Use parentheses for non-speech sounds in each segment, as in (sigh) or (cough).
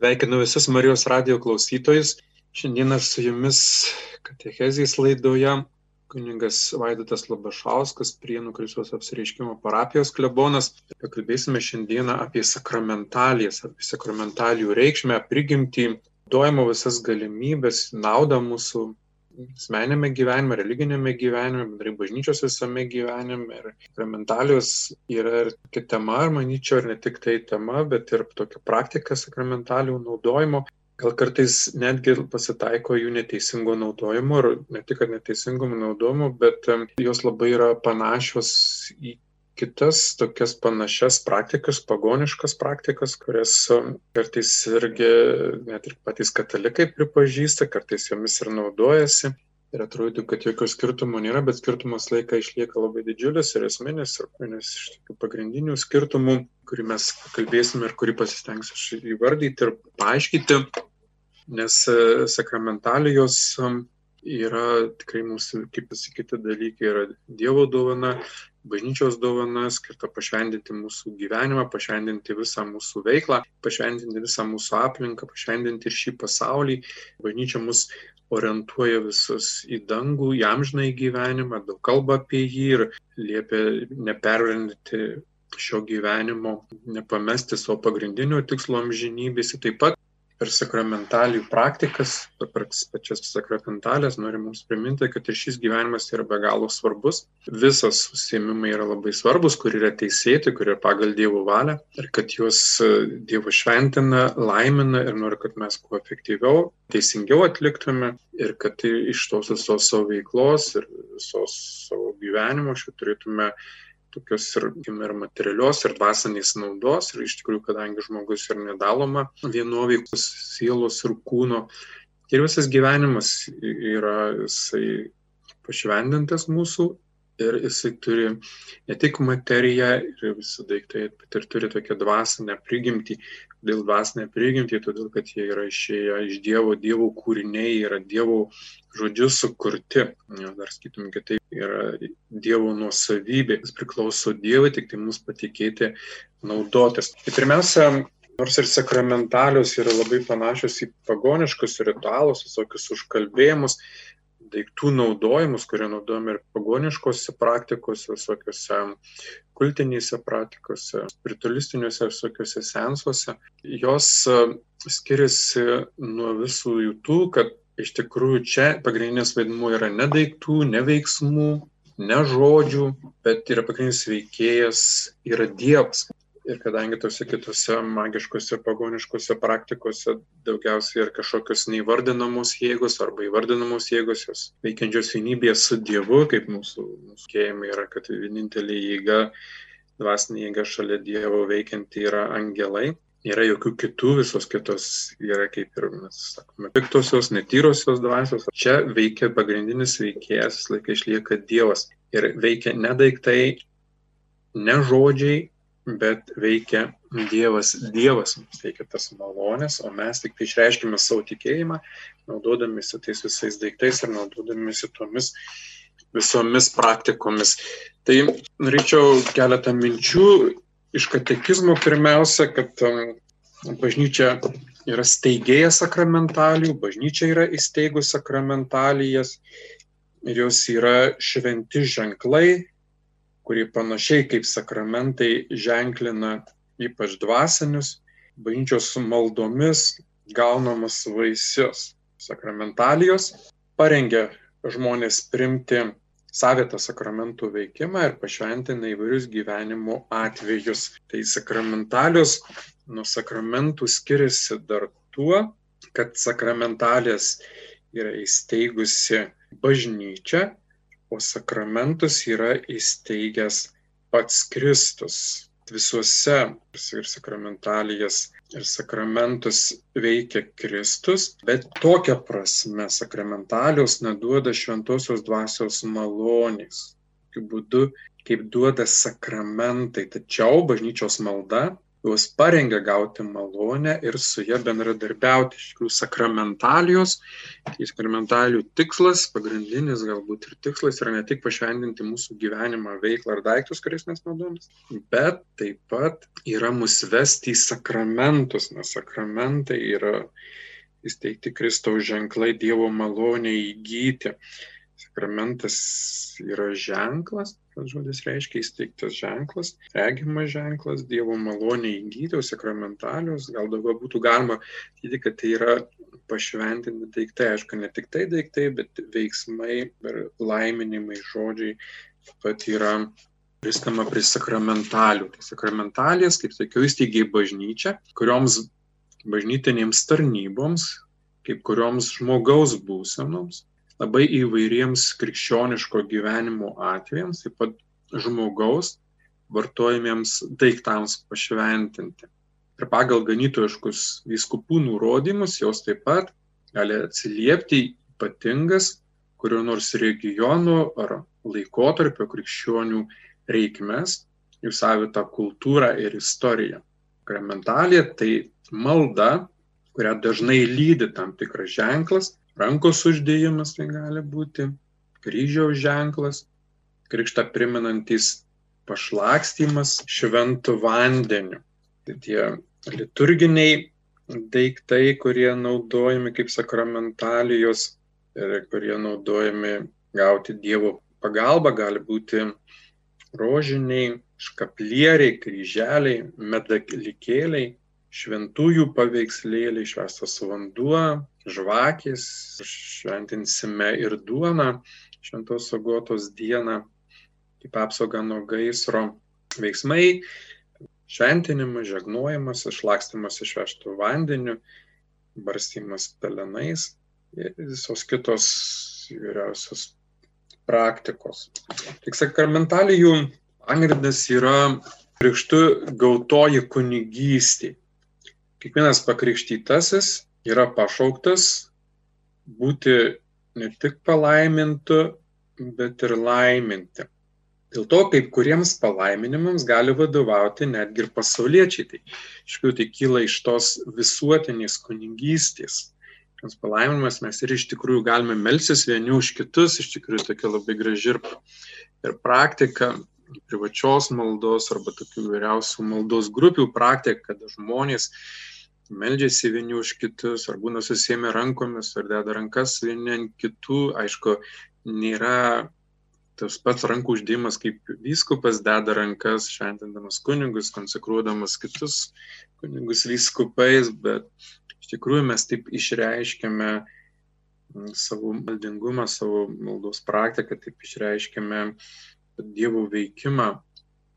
Sveikinu visus Marijos radio klausytojus. Šiandieną su jumis Katechezijos laidoje kuningas Vaidotas Labašauskas, Prienų Kristos apsireiškimo parapijos klebonas. Pakalbėsime šiandieną apie sakramentalijas, apie sakramentalijų reikšmę, prigimtį, duojimo visas galimybės, naudą mūsų asmeniniame gyvenime, religinėme gyvenime, bendrai bažnyčios visame gyvenime. Ir sakramentalijos yra ir tokia tema, ir manyčiau, ir ne tik tai tema, bet ir tokia praktika sakramentalijų naudojimo. Gal kartais netgi pasitaiko jų neteisingo naudojimo, ir ne tik neteisingo naudojimo, bet jos labai yra panašios į kitas tokias panašias praktikas, pagoniškas praktikas, kurias um, kartais irgi net ir patys katalikai pripažįsta, kartais jomis ir naudojasi. Ir atrodo, kad jokio skirtumo nėra, bet skirtumas laiką išlieka labai didžiulis ir esminis. Ir vienas iš tokių pagrindinių skirtumų, kurį mes kalbėsime ir kurį pasistengsiu įvardyti ir paaiškinti, nes e, sakramentalijos um, yra tikrai mūsų, kaip pasakyti, dalykai, yra Dievo dovana, bažnyčios dovana skirta pašventinti mūsų gyvenimą, pašventinti visą mūsų veiklą, pašventinti visą mūsų aplinką, pašventinti šį pasaulį. Bažnyčia mus orientuoja visus į dangų, į amžinai gyvenimą, daug kalba apie jį ir liepia nepervendinti šio gyvenimo, nepamesti savo pagrindinio tikslo amžinybės. Taip pat per sakramentalijų praktikas, per pačias sakramentalės noriu mums priminti, kad ir šis gyvenimas yra be galo svarbus. Visas užsiemimai yra labai svarbus, kur yra teisėti, kur yra pagal Dievo valią ir kad juos e, Dievo šventina, laimina ir nori, kad mes kuo efektyviau, teisingiau atliktume ir kad iš tos visos savo veiklos ir visos savo gyvenimo šių turėtume tokios ir, ir materialios, ir dvasinės naudos. Ir iš tikrųjų, kadangi žmogus ir nedaloma vienoveikos sielos ir kūno, ir visas gyvenimas yra jisai pašvendintas mūsų ir jisai turi ne tik materiją ir visi daiktai, bet ir turi tokią dvasinę prigimtį. Dėl dvasinę prigimtį, todėl kad jie yra išėję iš Dievo, Dievo kūriniai, yra Dievo žodžiu sukurti. Dar skaitum kitaip, yra Dievo nuosavybė, jis priklauso Dievui, tik tai mums patikėti naudotis. Tai pirmiausia, Nors ir sakramentalius yra labai panašios į pagoniškus ritualus, visokius užkalbėjimus, daiktų naudojimus, kurie naudojami ir pagoniškose praktikose, visokiose kultinėse praktikose, spiritualistiniuose visokiuose sensuose, jos e, skiriasi nuo visų jų kad iš tikrųjų čia pagrindinis vaidmuo yra ne daiktų, ne veiksmų, ne žodžių, bet yra pagrindinis veikėjas, yra Dievas. Ir kadangi tose kitose magiškose pagoniškose praktikose daugiausiai yra kažkokios neįvardinamos jėgos arba įvardinamos jėgos, jos veikiančios vienybėje su Dievu, kaip mūsų, mūsų kėjimai yra, kad vienintelė jėga, dvasinė jėga šalia Dievo veikianti yra angelai. Nėra jokių kitų, visos kitos yra kaip ir, mes sakome, piktosios, netyrosios dvasios. Čia veikia pagrindinis veikėjas, visą laiką išlieka Dievas. Ir veikia ne daiktai, ne žodžiai, bet veikia Dievas. Dievas mums teikia tas malonės, o mes tik tai išreiškime savo tikėjimą, naudodamėsi tais visais daiktais ir naudodamėsi tomis visomis praktikomis. Tai norėčiau keletą minčių iš katekizmo pirmiausia, kad um, bažnyčia yra steigėja sakramentalijų, bažnyčia yra įsteigus sakramentalijas ir jos yra šventi ženklai, kurie panašiai kaip sakramentai ženklina ypač dvasinius, bažnyčios maldomis gaunamas vaisius. Sakramentalijos parengia žmonės primti savitą sakramentų veikimą ir pašventina įvairius gyvenimo atvejus. Tai sakramentalijos nuo sakramentų skiriasi dar tuo, kad sakramentalės yra įsteigusi bažnyčia o sakramentus yra įsteigęs pats Kristus. Visuose ir sakramentalijas ir sakramentus veikia Kristus, bet tokia prasme sakramentalijos neduoda šventosios dvasios malonės. Tokiu būdu, kaip duoda sakramentai. Tačiau bažnyčios malda juos parengia gauti malonę ir su ją bendradarbiauti. Iš tikrųjų, sakramentalijos, sakramentalijų tikslas, pagrindinis galbūt ir tikslas yra ne tik pašventinti mūsų gyvenimą, veiklą ar daiktus, kuriais mes naudojamės, bet taip pat yra mus vesti į sakramentus, nes sakramentai yra įsteigti Kristaus ženklai Dievo malonė įgyti. Sakramentas yra ženklas, tas žodis reiškia įsteigtas ženklas, regimas ženklas, Dievo malonė įgyti, o sakramentalius gal daugiau būtų galima sakyti, kad tai yra pašventinti daiktai, aišku, ne tik tai daiktai, bet veiksmai ir laiminimai, žodžiai pat yra priskama prie sakramentalių. Tai sakramentalės, kaip sakiau, įsteigiai bažnyčią, kurioms bažnytinėms tarnyboms, kaip kurioms žmogaus būsenoms, labai įvairiems krikščioniško gyvenimo atvejams, taip pat žmogaus vartojamiems daiktams pašventinti. Ir pagal ganytojiškus vyskupų nurodymus jos taip pat gali atsiliepti ypatingas kurio nors regiono ar laikotarpio krikščionių reikmes, jų savitą kultūrą ir istoriją. Sakramentalė tai malda, kurią dažnai lydi tam tikras ženklas, rankos uždėjimas tai gali būti, kryžiaus ženklas, krikštą priminantis pašlakstymas šventų vandeniu. Tai tie liturginiai daiktai, kurie naudojami kaip sakramentalijos ir kurie naudojami gauti Dievo pagalbą, gali būti rožiniai, škaplieriai, kryželiai, medalikėliai, šventųjų paveikslėliai, švestas vanduo, žvakės, šventinsime ir duoną šventos agotos dieną, kaip apsauga nuo gaisro veiksmai, šventinimas, žegnojimas, išlakstimas išvežtų vandeniu, barstymas pelenais ir visos kitos įvairiausios praktikos. Tik sakramentalijų pagrindas yra krikštų gautoji kunigystė kiekvienas pakrikštytasis yra pašauktas būti ne tik palaimintu, bet ir laiminti. Dėl to, kaip kuriems palaiminimams gali vadovauti netgi ir pasauliečiai. Tai iš tikrųjų tai kyla iš tos visuotinės kunigystės. Nes palaiminimas mes ir iš tikrųjų galime melsis vieni už kitus, iš tikrųjų tokia labai graži ir, ir praktika, privačios maldos arba tokių vyriausių maldos grupių praktika, kada žmonės meldžiasi vieni už kitus, ar būna susėmę rankomis, ar deda rankas vieni ant kitų. Aišku, nėra tas pats rankų uždėjimas, kaip vyskupas deda rankas, šventindamas kunigus, konsekruodamas kitus kunigus vyskupais, bet iš tikrųjų mes taip išreiškiame savo maldingumą, savo maldos praktiką, taip išreiškiame Dievo veikimą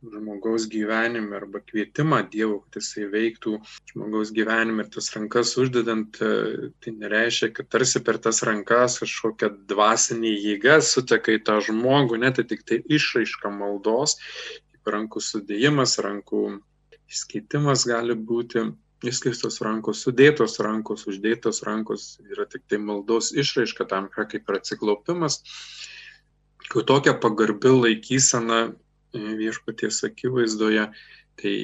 žmogaus gyvenime arba kvietimą Dievo, kad jisai veiktų žmogaus gyvenime ir tas rankas uždedant, e, tai nereiškia, kad tarsi per tas rankas kažkokia dvasinė jėga suteka į tą žmogų, net tai tik tai išraiška maldos, rankų sudėjimas, rankų įskeitimas gali būti. Išskleistos rankos, sudėtos rankos, uždėtos rankos yra tik tai maldos išraiška tam, kaip ir atsiklaupimas. Kai tokia pagarbi laikysena viešpaties akivaizdoje, tai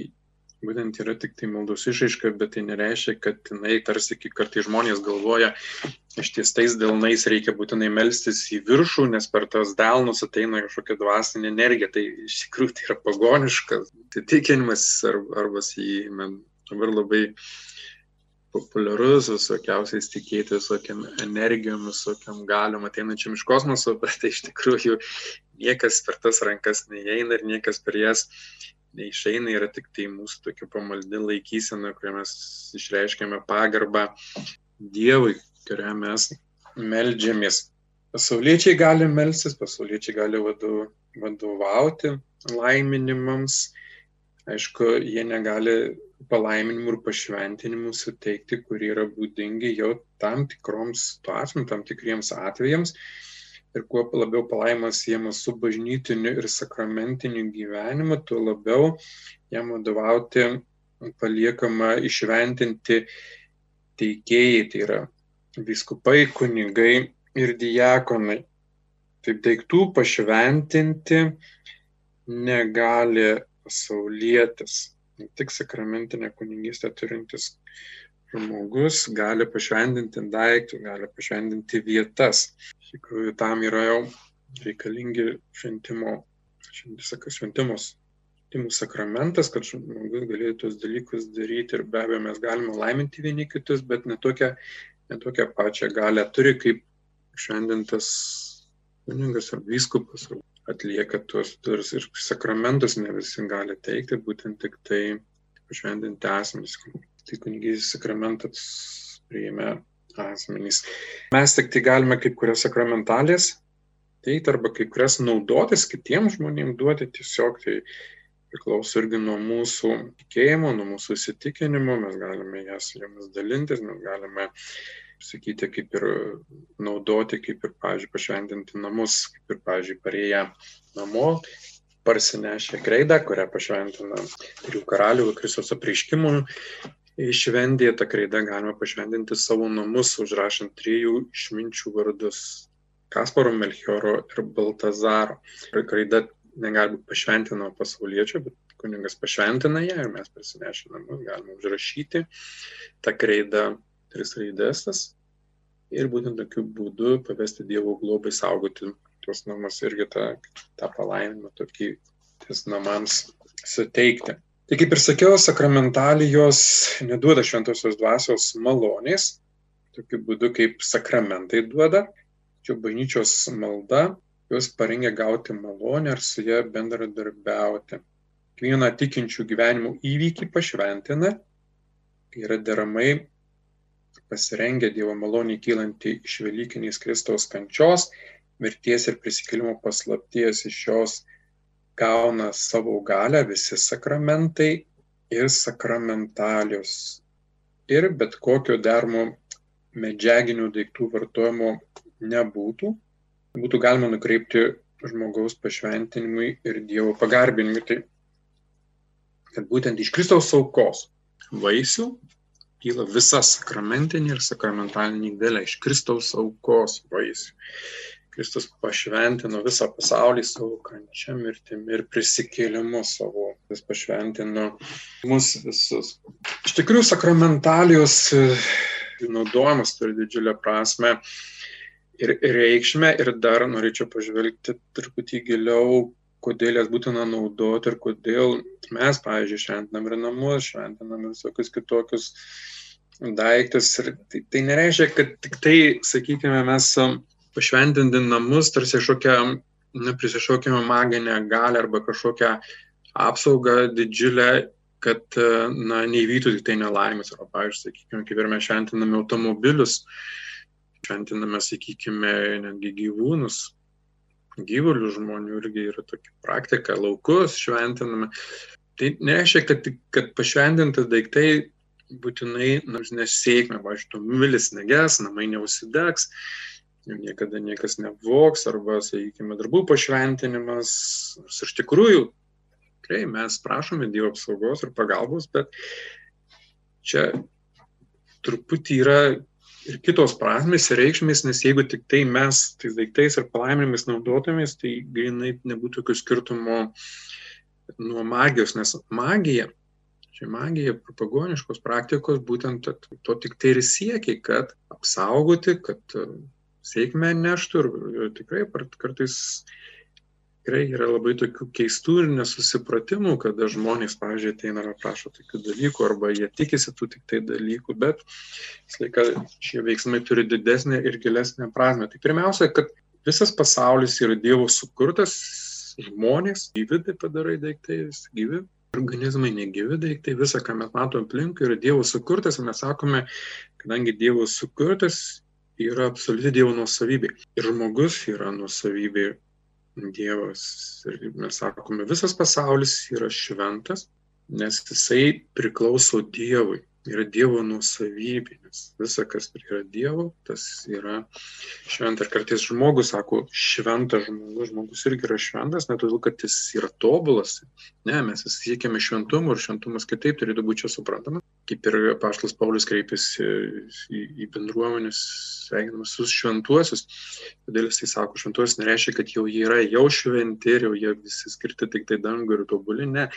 būtent yra tik tai maldos išaiška, bet tai nereiškia, kad jinai tarsi kartai žmonės galvoja, ištiestais delnais reikia būtinai melstis į viršų, nes per tas delnus ateina kažkokia dvasinė energija. Tai iš tikrųjų tai yra pagoniškas tai tikinimas arba, arba į dabar labai populiarus, visokiausiais tikėti, visokiam energijom, visokiam galiom ateinančiam iš kosmoso, bet tai iš tikrųjų niekas per tas rankas neįeina ir niekas per jas neišeina, yra tik tai mūsų tokia pamaldi laikysena, kurią mes išreiškiame pagarbą Dievui, kurią mes melžiamės. Pasauliečiai gali melstis, pasauliečiai gali vadovauti laiminimams, aišku, jie negali palaiminimų ir pašventinimų suteikti, kurie yra būdingi jau tam tikroms situacijoms, tam tikriems atvejams. Ir kuo labiau palaimas siejamas su bažnytiniu ir sakramentiniu gyvenimu, tuo labiau jam vadovauti paliekama išventinti teikėjai, tai yra viskupai, kunigai ir diakonai. Taip daiktų pašventinti negali pasaulietis tik sakramentinę kunigystę turintis žmogus gali pašventinti daiktus, gali pašventinti vietas. Iš tikrųjų, tam yra jau reikalingi šventimo, šventimos, šventimų sakramentas, kad žmogus galėtų tos dalykus daryti ir be abejo mes galime laiminti vieni kitus, bet netokią, netokią pačią galę turi kaip šventintas kuningas ar vyskupas atlieka tuos turs ir sakramentus ne visi gali teikti, būtent tik tai pašventinti asmenys tai kunigystės sakramentas priėmė asmenys. Mes tik tai galime kaip kurias sakramentalės teikti arba kai kurias naudotis kitiems žmonėms duoti tiesiog tai priklauso irgi nuo mūsų tikėjimo, nuo mūsų įsitikinimo, mes galime jas jomis dalintis, mes galime sakyti, kaip ir naudoti, kaip ir, pavyzdžiui, pašventinti namus, kaip ir, pavyzdžiui, parėję namo, parsinešę kreidą, kurią pašventina trijų karalių Kristos apreiškimų šventėje tą kreidą galima pašventinti savo namus, užrašant trijų išminčių vardus - Kasparo, Melchioro ir Baltazaro. Ir kreida negali būti pašventina pasaulietčio, bet kuningas pašventina ją ir mes prasinešę namus galime užrašyti tą kreidą tris raidės ir būtent tokiu būdu pavesti Dievo globai saugoti tuos namus irgi tą, tą palaiminimą tokį ties namams suteikti. Tai kaip ir sakiau, sakramentalijos neduoda šventosios dvasios malonės, tokiu būdu kaip sakramentai duoda, tačiau bažnyčios malda juos parengia gauti malonę ir su ją bendradarbiauti. Kiekvieną tikinčių gyvenimų įvykį pašventina, yra deramai pasirengę Dievo maloniai kylanti iš Velykinės Kristaus kančios, mirties ir prisikėlimo paslapties iš šios gauna savo galę visi sakramentai ir sakramentalius. Ir bet kokio dermo medžiaginių daiktų vartojimo nebūtų. Būtų galima nukreipti žmogaus pašventinimui ir Dievo pagarbinimui. Tai kad būtent iš Kristaus aukos vaisių kyla visa sakramentinė ir sakramentalinė galia iš Kristaus aukos vaisių. Kristus pašventino visą pasaulį savo kančia, mirtimi ir prisikėlimu savo. Jis pašventino mus visus. Iš tikrųjų, sakramentalijos e, naudojimas turi didžiulę prasme ir reikšmę ir dar norėčiau pažvelgti truputį giliau, kodėl jas būtina naudoti ir kodėl mes, pavyzdžiui, šventinam ir namus, šventinam ir visokius kitokius daiktus. Ir tai, tai nereiškia, kad tik tai, sakykime, mes pašventinti namus tarsi kažkokią na, prisišaukime maginę galę arba kažkokią apsaugą didžiulę, kad na, neįvytų tik tai nelaimės. Arba, pavyzdžiui, sakykime, kaip ir mes šventiname automobilius, šventiname, sakykime, netgi gyvūnus, gyvulių žmonių irgi yra tokia praktika, laukus šventiname. Tai nereiškia, kad, kad pašventinti daiktai būtinai, nors nesėkmė, pavyzdžiui, automobilis neges, namai neusidegs, niekada niekas nevoks, arba, sakykime, darbų pašventinimas. Nors iš tikrųjų, tikrai mes prašome Dievo apsaugos ir pagalbos, bet čia truputį yra ir kitos prasmės ir reikšmės, nes jeigu tik tai mes tais daiktais ir palaiminimais naudotumės, tai grinai nebūtų jokių skirtumo nuo magijos, nes magija, čia magija, propagoniškos praktikos, būtent to tik tai ir siekia, kad apsaugoti, kad sėkmę neštų ir tikrai kartais tikrai yra labai tokių keistų ir nesusipratimų, kada žmonės, pavyzdžiui, ateina ir prašo tokių dalykų arba jie tikisi tų tik tai dalykų, bet visą laiką šie veiksmai turi didesnę ir gilesnę prasme. Tai pirmiausia, kad visas pasaulis yra Dievo sukurtas, žmonės, gyvi tai padarai daiktai, gyvi organizmai negyvi daiktai, visa, ką mes matome aplinkui, yra Dievo sukurtas ir mes sakome, kadangi Dievo sukurtas, yra absoliuti Dievo nuosavybė. Ir žmogus yra nuosavybė Dievas. Ir mes sakome, visas pasaulis yra šventas, nes jisai priklauso Dievui yra Dievo nusavybė, nes visa, kas yra Dievo, tas yra šventa. Ir kartais žmogus sako, šventas žmogus, žmogus irgi yra šventas, ne todėl, kad jis yra tobulas. Ne, mes siekiame šventumo ir šventumas kitaip turėtų būti čia suprantama. Kaip ir Paštas Paulius kreipėsi į, į bendruomenės, sveikinamas visus šventuosius. Todėl jis tai sako, šventuosius nereiškia, kad jau jie yra jau šventi ir jau jie visi skirti tik tai dangų ir tobuli. Ne,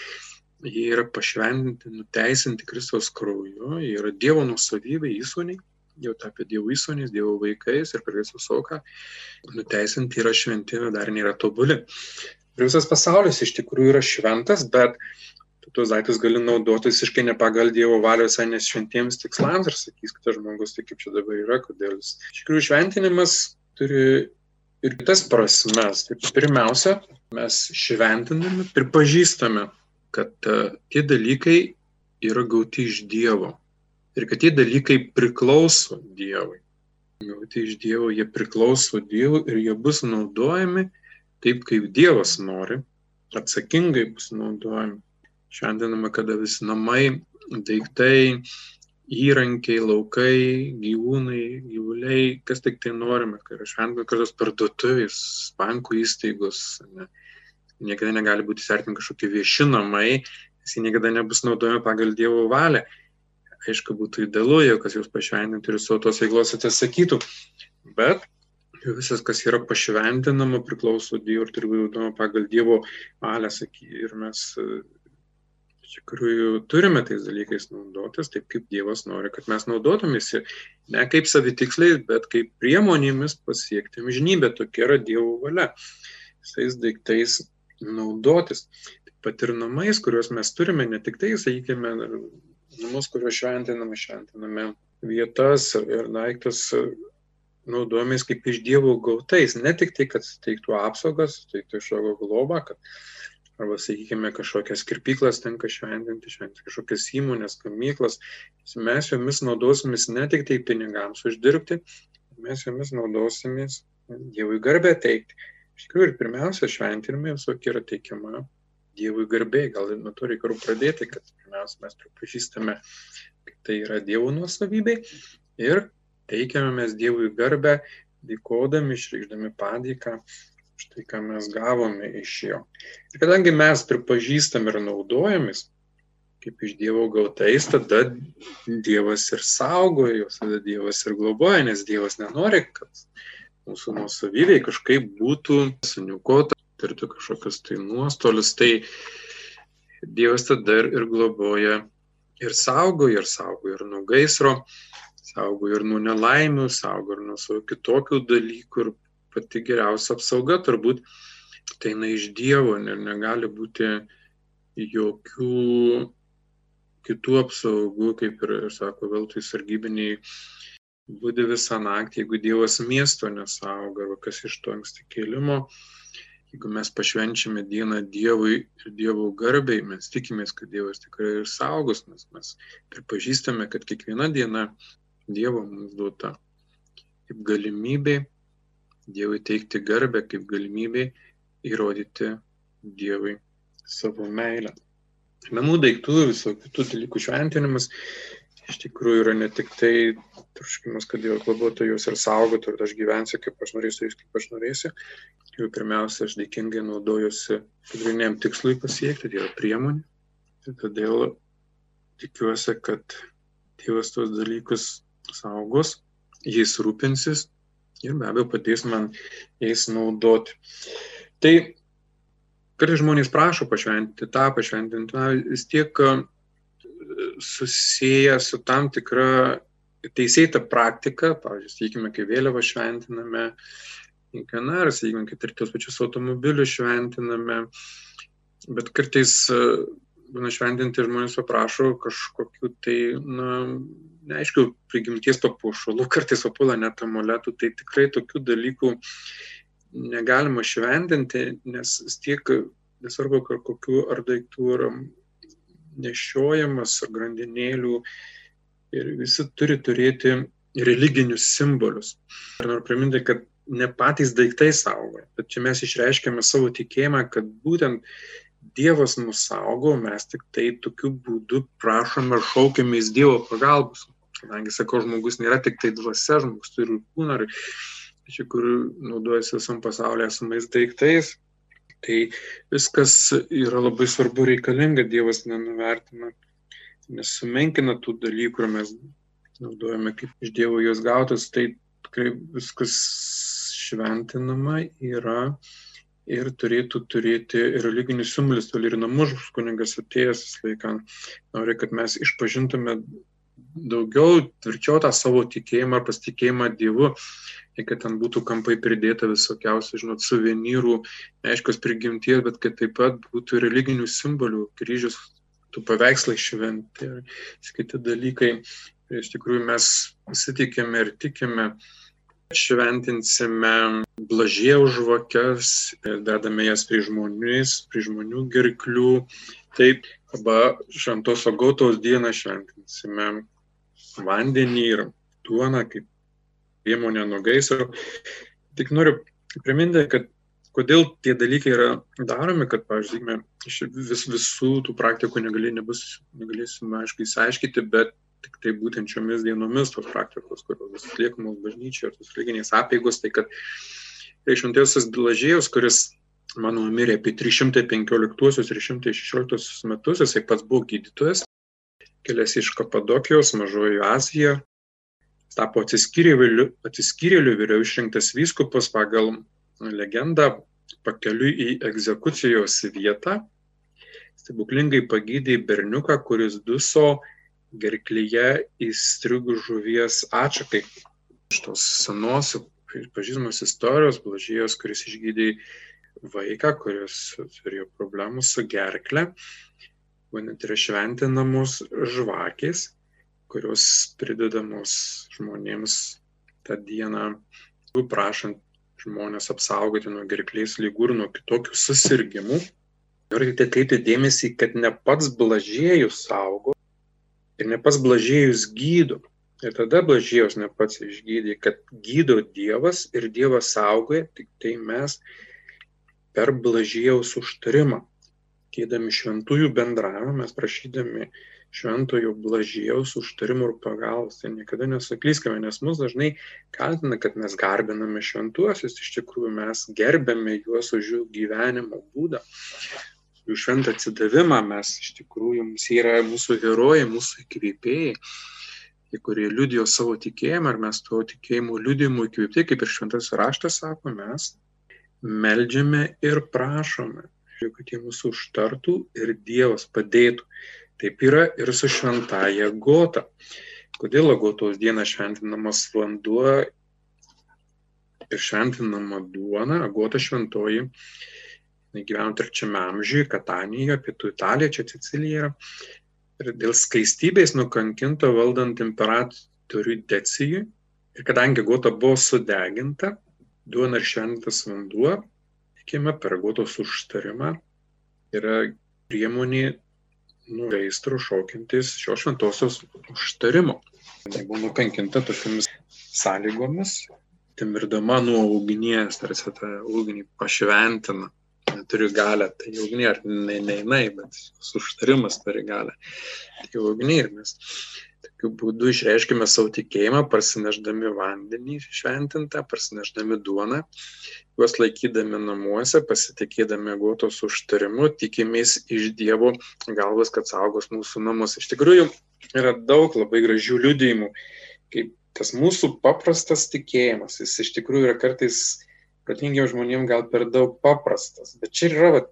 jie yra pašventinti, nuteisinti Kristaus krauju, jie yra Dievo nusavybė, įsūniai, jau tapę Dievo įsūniais, Dievo vaikais ir per Kristus auką, nuteisinti yra šventi, dar nėra tobuli. Ir visas pasaulis iš tikrųjų yra šventas, bet tuos daiktus gali naudoti visiškai ne pagal Dievo valią, visai nešventiems tikslams ir sakys kitas žmogus, tai kaip čia dabar yra, kodėl jis. Iš tikrųjų, šventinimas turi ir kitas prasmes. Tai pirmiausia, mes šventinami pripažįstame, kad uh, tie dalykai yra gauti iš Dievo ir kad tie dalykai priklauso Dievui. Gauti iš Dievo, jie priklauso Dievui ir jie bus naudojami taip, kaip Dievas nori, atsakingai bus naudojami šventinama, kada visi namai, daiktai, įrankiai, laukai, gyvūnai, gyvuliai, kas tik tai norime, kai yra šventinama, kažkokios parduotuvės, bankų įstaigos. Ne. Niekada negali būti sertinami kažkokie vieši namai, nes jie niekada nebus naudojami pagal Dievo valią. Aišku, būtų idealu, jeigu kas jūs pašventintų ir savo tos veiklos atsisakytų. Bet visas, kas yra pašventinama, priklauso Dievui ir turi būti naudojama pagal Dievo valią. Ir mes tikrųjų turime tais dalykais naudotis taip, kaip Dievas nori, kad mes naudotumėsi ne kaip savitiksliais, bet kaip priemonėmis pasiekti amžinybę. Tokia yra Dievo valia. Visais daiktais naudotis. Taip pat ir namais, kuriuos mes turime, ne tik tai, sakykime, namus, kuriuos šventiname, šventiname vietas ir daiktus naudojamės kaip iš dievų gautais, ne tik tai, kad teiktų apsaugas, teiktų išaugo globą, kad arba, sakykime, kažkokias kirpyklas tenka šventinti, šventinti kažkokias įmonės, gamyklas. Mes jomis naudosimės ne tik tai pinigams uždirbti, mes jomis naudosimės Dievui garbę teikti. Iš tikrųjų, ir pirmiausia, šventinimai visokie yra teikiama Dievui garbė. Gal nuo to reikia pradėti, kad pirmiausia mes pripažįstame, kad tai yra Dievo nuosavybė ir teikiame mes Dievui garbę, dėkodami, išreikšdami padėką štai ką mes gavome iš jo. Ir kadangi mes pripažįstam ir naudojamės kaip iš Dievo gautais, tada Dievas ir saugoja juos, tada Dievas ir globoja, nes Dievas nenori, kad mūsų nusavybė kažkaip būtų suniukota, turėtų kažkokius tai nuostolius, tai Dievas tada ir globoja ir saugoja, ir saugoja ir nuo gaisro, saugoja ir nuo nelaimių, saugoja ir nuo savo kitokių dalykų ir pati geriausia apsauga turbūt tai eina iš Dievo ir negali būti jokių kitų apsaugų, kaip ir, sako, veltui sargybiniai būdi visą naktį, jeigu Dievas miesto nesauga, arba kas iš to anksti kelimo, jeigu mes pašvenčiame dieną Dievui ir Dievo garbiai, mes tikimės, kad Dievas tikrai ir saugos, nes mes pripažįstame, kad kiekviena diena Dievo mums duota kaip galimybė Dievui teikti garbę kaip galimybė įrodyti Dievui savo meilę. Namų daiktų, visokių kitų dalykų šventinimas iš tikrųjų yra ne tik tai troškimas, kad Dievas globotų juos ir saugotų, ir aš gyvensiu kaip aš norėsiu, jais kaip aš norėsiu. Jau pirmiausia, aš dėkingai naudojuosi pagrindiniam tikslui pasiekti, tai yra priemonė. Ir todėl tikiuosi, kad Dievas tuos dalykus saugos, jais rūpinsis ir be abejo padės man jais naudoti. Tai kartais žmonės prašo pašventinti tą, pašventinti tą, vis tiek e, susiję su tam tikra teisėta praktika, pavyzdžiui, sakykime, kai vėliavą šventiname, kiekvieną, ar sakykime, kad ir tos pačius automobilius šventiname, bet kartais e, būna šventinti žmonės paprašo kažkokiu tai, na, neaišku, prigimties papuošalų, kartais papula net amuletų, tai tikrai tokių dalykų negalima šventinti, nes tiek nesvarbu, ar kokių ar daiktų yra nešiojamas, ar grandinėlių, ir visi turi turėti religinius simbolius. Ir noriu priminti, kad ne patys daiktai saugoja, bet čia mes išreiškiame savo tikėjimą, kad būtent Dievas mus saugo, mes tik tai tokiu būdu prašome ir šaukėmės Dievo pagalbos. Kadangi, sakau, žmogus nėra tik tai dvasia, žmogus turi kūną, iš tikrųjų naudojasi visam pasaulyje esamais daiktais. Tai viskas yra labai svarbu reikalinga, Dievas nenuvertina, nesumenkina tų dalykų, kur mes naudojame kaip iš Dievo juos gautas, tai tikrai viskas šventinama yra ir turėtų turėti religinius simbolius. Tol ir namus kuningas atėjęs laiką nori, kad mes išpažintume daugiau, tvirčiau tą savo tikėjimą ar pasitikėjimą Dievu, ir kad ten būtų kampai pridėta visokiausių, žinot, suvenyrų, neaiškios prigimties, bet kad taip pat būtų religinių simbolių, kryžius, tų paveikslai šventi ir kiti dalykai. Ir iš tikrųjų mes pasitikėme ir tikime, šventinsime blažėjaus žvakes, dedame jas prie žmonės, prie žmonių gerklių. Taip, arba šventos agotos dieną šventinsime vandenį ir duoną kaip priemonę nuo gaisro. Tik noriu priminti, kad kodėl tie dalykai yra daromi, kad, pavyzdžiui, vis, visų tų praktikų negali, nebus, negalėsime, aišku, įsiaiškinti, bet tik tai būtent šiomis dienomis tos praktikos, kurios atliekamos bažnyčioje ir tos religinės apėgos, tai kad tai šventėjusias Bilažėjus, kuris, manau, mirė apie 315-316 metus, jisai pats buvo gydytojas, kilęs iš Kapadokijos, Mažojo Azijoje, tapo atsiskyrėliu, atsiskyrėliu vėliau išrinktas vyskupas pagal legendą pakeliui į egzekucijos vietą. Stebuklingai pagydė berniuką, kuris duso gerklyje įstrigus žuvies atšakai. Iš tos senos pažįstamos istorijos, blažėjos, kuris išgydė vaiką, kuris turėjo problemų su gerkle, būtent yra šventinamos žvakės, kurios pridedamos žmonėms tą dieną, prašant žmonės apsaugoti nuo gerklės lygų ir nuo kitokių susirgymų. Noriu tik atkreipti dėmesį, kad ne pats blažėjus saugo, ir ne pats blažėjus gydo. Ir tada blažėjus ne pats išgydė, kad gydo Dievas ir Dievas saugoja, tik tai mes per blažėjaus užtarimą, kėdami šventųjų bendravimą, mes prašydami šventojo blažėjaus užtarimų ir pagalbos. Tai niekada nesaklyskime, nes mus dažnai kaltina, kad mes garbiname šventuosius, iš tikrųjų mes gerbėme juos už jų gyvenimo būdą jų šventą atsidavimą, mes iš tikrųjų, mums yra mūsų herojai, mūsų įkvėpėjai, kurie liudijo savo tikėjimą, ar mes to tikėjimo liudijimu įkvėpti, kaip ir šventas raštas sako, mes meldžiame ir prašome, kad jie mūsų užtartų ir Dievas padėtų. Taip yra ir su šventaja gota. Kodėl agotos dieną šventinamas vanduo ir šventinama duona, agota šventoji gyveno trečiame amžiuje, Katanijoje, pietų Italija, čia Sicilija yra. Ir dėl skaistybės nukankinto valdant imperatoriui Decijui. Ir kadangi gota buvo sudeginta, duona ir šventas vanduo, tikime per gotos užtarimą, yra priemonė nuo gaisro šaukintis šios šventosios užtarimo. Jis buvo nukankinta tokiamis sąlygomis, timirdama nuo ugnies, tarsi tą ugnį pašventina neturi galę, tai ugniai ar ne, ne jinai, bet užtarimas turi galę. Tai ugniai ir mes tokiu būdu išreiškime savo tikėjimą, parsineždami vandenį šventintą, parsineždami duoną, juos laikydami namuose, pasitikėdami gotos užtarimu, tikimės iš Dievo galvas, kad saugos mūsų namus. Iš tikrųjų, yra daug labai gražių liudijimų, kaip tas mūsų paprastas tikėjimas, jis iš tikrųjų yra kartais protingiem žmonėm gal per daug paprastas. Bet čia yra va,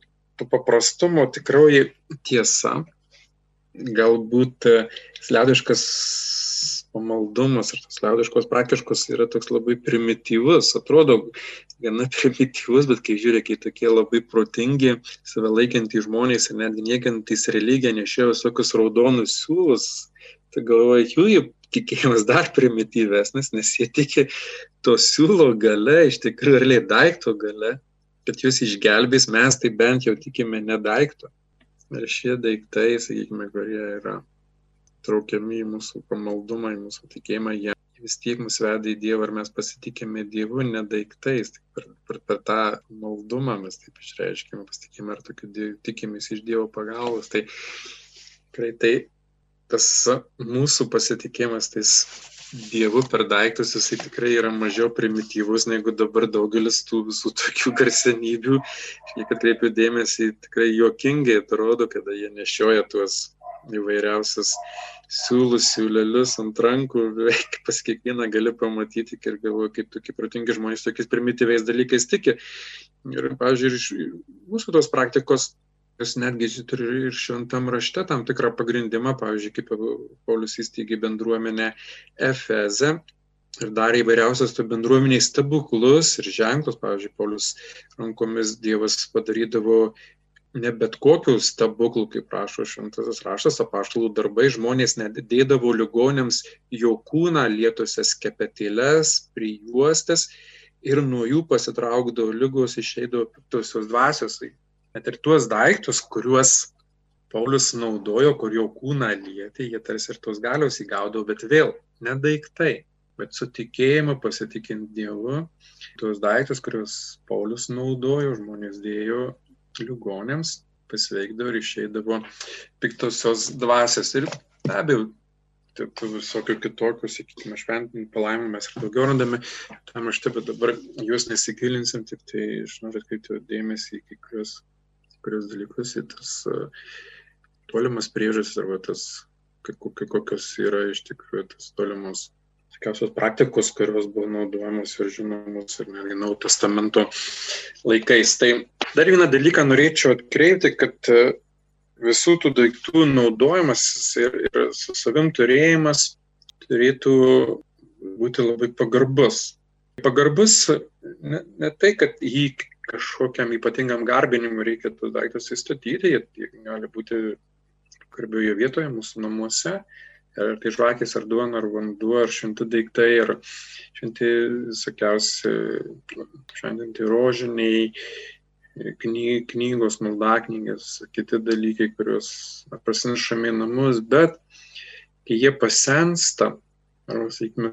to paprastumo tikroji tiesa. Galbūt e, liaudiškas pamaldumas ir tos liaudiškos praktiškos yra toks labai primityvus, atrodo gana primityvus, bet kai žiūrėk, kai tokie labai protingi, save laikantys žmonės ir netgi niekantys religiją nešėjo visokius raudonus siūlus, tai galvoju, jų tikėjimas dar primityvesnis, nes jie tiki to siūlo gale, iš tikrųjų realiai daikto gale, kad jūs išgelbės, mes tai bent jau tikime ne daikto. Ir šie daiktai, sakykime, kurie yra traukiami į mūsų pamaldumą, į mūsų tikėjimą, jie vis tiek mus veda į Dievą ir mes pasitikime Dievu, ne daiktais. Tai per, per, per tą maldumą mes taip išreiškime, pasitikime ir tokiu tikimės iš Dievo pagalbos. Tai tikrai tai tas mūsų pasitikėjimas tais Dievu per daiktus, jisai tikrai yra mažiau primityvus negu dabar daugelis tų visų (laughs) tokių garsenybių. Aš niekad kreipiu dėmesį, tikrai juokingai atrodo, kada jie nešioja tuos įvairiausius siūlus, siūlelius ant rankų, (laughs) beveik pas kiekvieną gali pamatyti ir galvoju, kaip tokie protingi žmonės tokiais primityviais dalykais tiki. Ir, pavyzdžiui, ir mūsų tos praktikos jos netgi turi ir šventam rašte tam tikrą pagrindimą, pavyzdžiui, kaip Paulius įsteigė bendruomenę Efeze, ir darė įvairiausias tų bendruomeniai stebuklus ir ženklus. Pavyzdžiui, Paulius rankomis Dievas padarydavo ne bet kokių stebuklų, kaip prašo šventasis raštas, apaštalų darbai, žmonės net dėdavo ligonėms jo kūną lietose skepetėlės, prijuostės ir nuo jų pasitraukdavo lygos, išeidavo piktosios dvasios. Net ir tuos daiktus, kuriuos Paulius naudojo, kur jo kūną lietė, jie tarsi ir tos galios įgaudavo, bet vėl ne daiktai, bet su tikėjimu pasitikint Dievu, tuos daiktus, kuriuos Paulius naudojo, žmonės dėjo ligonėms, pasveikdavo ir išeidavo piktosios dvasios. Ir be abejo, tų visokių kitokių, sakykime, šventinių palaimų mes ir daugiau randame tam ašte, bet dabar juos nesigilinsim, tik tai aš noriu atkreipti dėmesį į kai kurios, kurios dalykus, į tas uh, tolimas priežastis arba tas, kokios yra iš tikrųjų tas tolimos tokiausios praktikos, kurios buvo naudojamos ir žinomos ir netgi Naujo testamento laikais. Tai dar vieną dalyką norėčiau atkreipti, kad e, visų tų daiktų naudojimas ir, ir su savim turėjimas turėtų būti labai pagarbus. Pagarbus ne, ne tai, kad jį kažkokiam ypatingam garbinimui reikia tos daiktus įstatyti, jie, gali būti garbioje vietoje, mūsų namuose, ar tai žvakės, ar duona, ar vanduo, ar šimti daiktai, ar šimti visokiausi šventinti rožiniai, kny, knygos, maldaknygės, kiti dalykai, kuriuos prasinešame į namus, bet kai jie pasensta, arba, sakykime,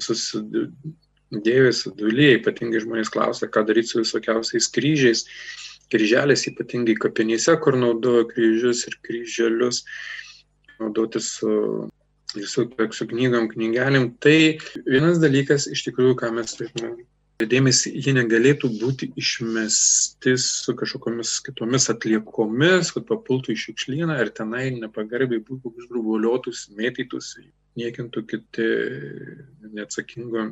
susidėvė sudulyje, ypatingai žmonės klausia, ką daryti su visokiausiais kryžiais, kryželės ypatingai kapinėse, kur naudoja kryžius ir kryželius, naudoti su su, su knygom, knygelėm. Tai vienas dalykas iš tikrųjų, ką mes turėtume dėmesį, jie negalėtų būti išmesti su kažkokiamis kitomis atliekomis, kad papultų į šiukšlyną ir tenai nepagarbiai būtų užgrubuliotus, mėtytus, niekintų kiti neatsakingo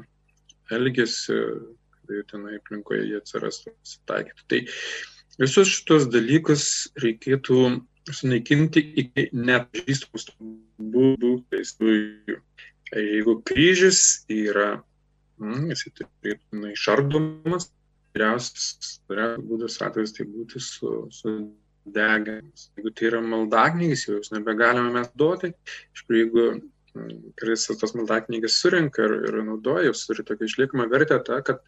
elgesio, kad tenai aplinkoje jie atsirastų, pasitaikytų. Tai visus šitos dalykus reikėtų sunaikinti iki nepažįstamus būdais dujų. Jeigu kryžius yra, mm, jis turėtų na, išardomas, geriausias būdas atvejs tai būti su, su degiamas. Jeigu tai yra maldaknygis, jau jūs nebegalime mes duoti. Iš tikrųjų, jeigu kuris tas maldaknygas surinka ir, ir naudoja, jos turi tokią išliekamą vertę, ta, kad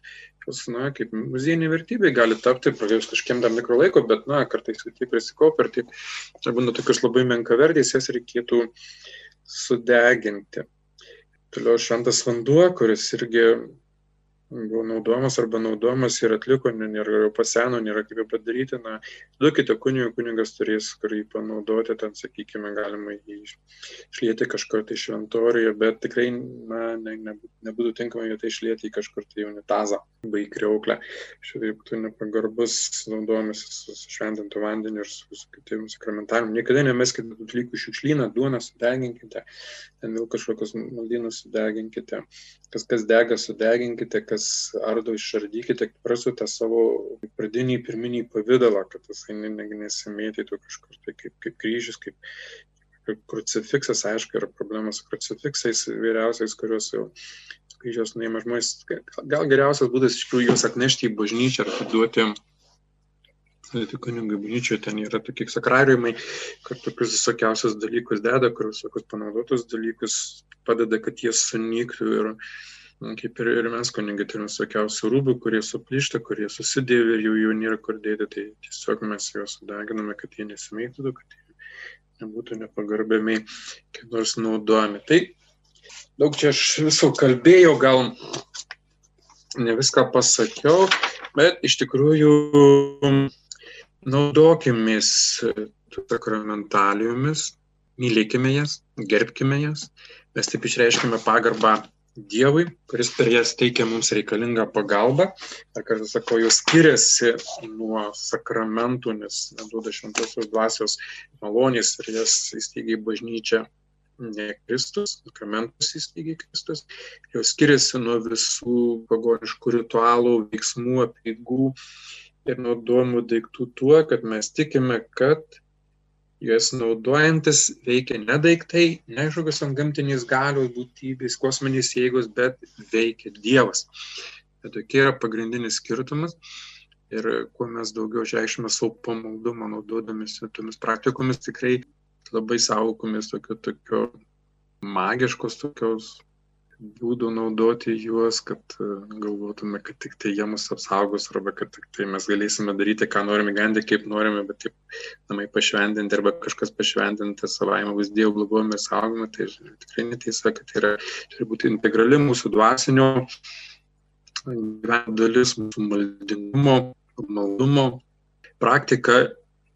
jos, na, kaip muziejinė vertybė gali tapti praėjus kažkiem tam mikro laiko, bet, na, kartais taip prisikaupia ir taip, čia būna tokios labai menka vertės, jas reikėtų sudeginti. Toliau šventas vanduo, kuris irgi buvo naudojamas arba naudojamas ir atliko, nėra jau paseno, nėra kaip padaryti, na, duokite kunigui, kunigas turės kur jį panaudoti, ten, sakykime, galima jį išlieti kažkur tai šventorijoje, bet tikrai, na, ne, ne, nebūtų tinkama jo tai išlieti į kažkur tai unitazą, baig kreuklę. Šitaip būtų nepagarbus naudojamas su, su šventintu vandeniu ir su, su kitim sakramentarium. Niekada nemeskite dalykų šiukšlyną, duoną sudeginkite, ten vėl kažkokius maldynus sudeginkite, kas kas dega sudeginkite, kas ardo išardykite, prasute savo pradinį pirminį pavydalą, kad jisai nesimėtytų kažkur tai kaip, kaip kryžius, kaip, kaip krucifiksas, aišku, yra problema su krucifiksais vyriausiais, kuriuos jau kryžiaus nuėmė žmonės. Gal geriausias būdas iš tikrųjų juos atnešti į bažnyčią ar atiduoti tai kunigai bažnyčioje ten yra tokie sakrariumai, kur tokius visokiausius dalykus deda, kur visokius panaudotus dalykus padeda, kad jie sunyktų ir kaip ir, ir mes kunigai turime visokiausių rūbų, kurie suplyšta, kurie susidėvi ir jų jau nėra kur dėti, tai tiesiog mes juos sudeginame, kad jie nesimėtytų, kad jie nebūtų nepagarbiamiai kaip nors naudojami. Tai daug čia aš viso kalbėjau, gal ne viską pasakiau, bet iš tikrųjų naudokimės sakramentalijomis, mylėkime jas, gerbkime jas, mes taip išreiškime pagarbą Dievui, kuris per jas teikia mums reikalingą pagalbą. Ar kartą sakau, jos skiriasi nuo sakramentų, nes neduoda šventosios dvasios malonės ir jas įsteigia į bažnyčią ne Kristus, sakramentus įsteigė Kristus, jos skiriasi nuo visų pagoniškų ritualų, veiksmų, apieigų ir naudojimų daiktų tuo, kad mes tikime, kad juos naudojantis veikia ne daiktai, ne kažkokios gamtinės galios, būtybės, kosminės jėgos, bet veikia Dievas. Tai tokie yra pagrindinis skirtumas. Ir kuo mes daugiau išreikšime savo pamaldumą, naudodamės tomis praktikomis, tikrai labai saugomis tokio, tokio magiškos tokios būdų naudoti juos, kad e, galvotume, kad tik tai jie mus apsaugos arba kad tik tai mes galėsime daryti, ką norime, gandį kaip norime, bet taip namai pašventinti arba kažkas pašventinti savaime bus Dievo globojami ir saugomi, tai tikrai neteisa, kad tai yra, turi būti integrali mūsų dvasinio dalis, mūsų maldingumo, maldumo praktika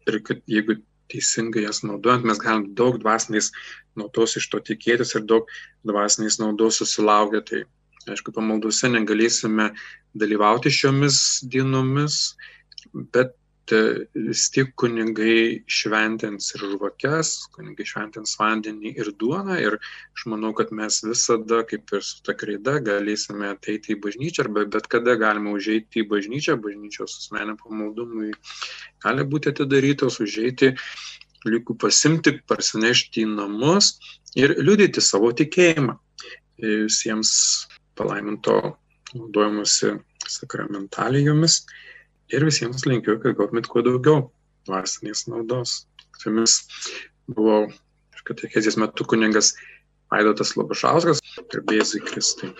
ir kad jeigu teisingai jas naudojant, mes galim daug dvasinės naudos iš to tikėtis ir daug dvasinės naudos susilaukia. Tai aišku, pamaldose negalėsime dalyvauti šiomis dienomis, bet vis tiek kunigai šventins ir žvakes, kunigai šventins vandenį ir duoną ir aš manau, kad mes visada, kaip ir su ta kreida, galėsime ateiti į bažnyčią arba bet kada galime užeiti į bažnyčią, bažnyčios asmenio pamaldumui gali būti atidarytos, užeiti, likų pasimti, parsinešti į namus ir liudyti savo tikėjimą. Visiems palaiminto naudojimuose sakramentalijomis ir visiems linkiu, kad gautumėt kuo daugiau dvasinės naudos. Su jumis buvo katechezės metu kuningas Vaidotas Labašauskas, garbėjai Kristai.